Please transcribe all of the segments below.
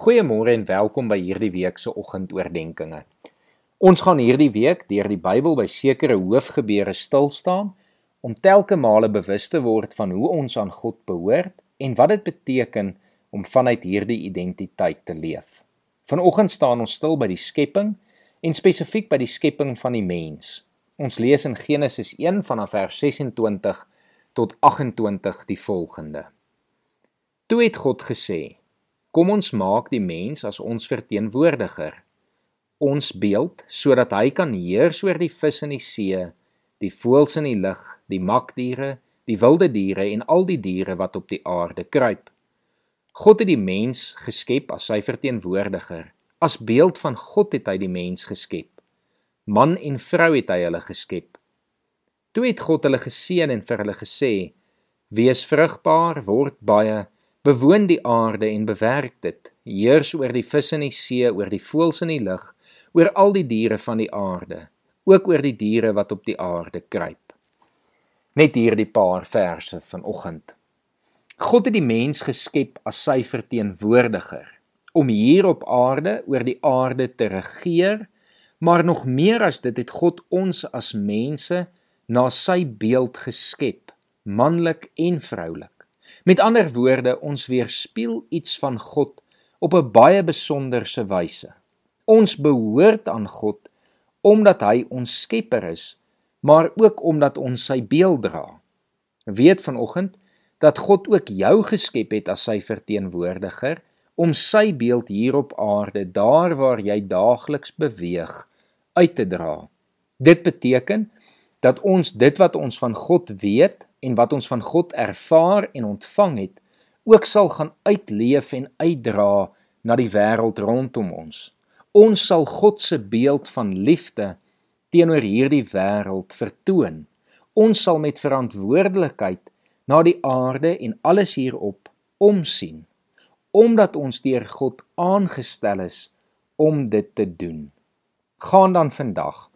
Goeiemôre en welkom by hierdie week se oggendoordenkings. Ons gaan hierdie week deur die Bybel by sekere hoofgebeure stil staan om telke male bewus te word van hoe ons aan God behoort en wat dit beteken om vanuit hierdie identiteit te leef. Vanoggend staan ons stil by die skepping en spesifiek by die skepping van die mens. Ons lees in Genesis 1 vanaf vers 26 tot 28 die volgende. Toe het God gesê: Kom ons maak die mens as ons verteenwoordiger, ons beeld, sodat hy kan heers oor die vis in die see, die voëls in die lug, die makdiere, die wilde diere en al die diere wat op die aarde kruip. God het die mens geskep as sy verteenwoordiger. As beeld van God het hy die mens geskep. Man en vrou het hy hulle geskep. Toe het God hulle geseën en vir hulle gesê: Wees vrugbaar, word baie Bewoon die aarde en bewerk dit. Heers oor die visse in die see, oor die voëls in die lug, oor al die diere van die aarde, ook oor die diere wat op die aarde kruip. Net hier die paar verse vanoggend. God het die mens geskep as sy verteenwoordiger om hier op aarde oor die aarde te regeer, maar nog meer as dit het God ons as mense na sy beeld geskep, manlik en vroulik. Met ander woorde, ons weerspieël iets van God op 'n baie besonderse wyse. Ons behoort aan God omdat hy ons Skepper is, maar ook omdat ons sy beeld dra. Weet vanoggend dat God ook jou geskep het as sy verteenwoordiger om sy beeld hier op aarde, daar waar jy daagliks beweeg, uit te dra. Dit beteken dat ons dit wat ons van God weet en wat ons van God ervaar en ontvang het, ook sal gaan uitleef en uitdra na die wêreld rondom ons. Ons sal God se beeld van liefde teenoor hierdie wêreld vertoon. Ons sal met verantwoordelikheid na die aarde en alles hierop omsien, omdat ons deur God aangestel is om dit te doen. Gaan dan vandag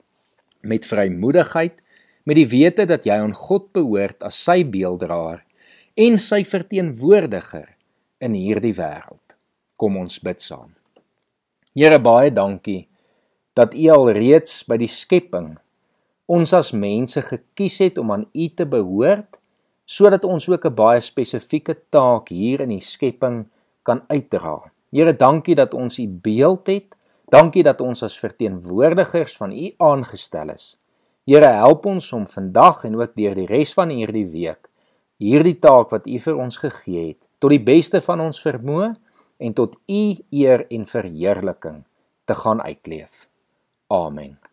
met vrymoedigheid met die wete dat jy aan God behoort as sy beelddraer en sy verteenwoordiger in hierdie wêreld. Kom ons bid saam. Here baie dankie dat U al reeds by die skepping ons as mense gekies het om aan U te behoort sodat ons ook 'n baie spesifieke taak hier in die skepping kan uitdra. Here dankie dat ons U beeld het. Dankie dat ons as verteenwoordigers van U aangestel is. Here help ons om vandag en ook deur die res van hierdie week hierdie taak wat U vir ons gegee het tot die beste van ons vermoë en tot U eer en verheerliking te gaan uitleef. Amen.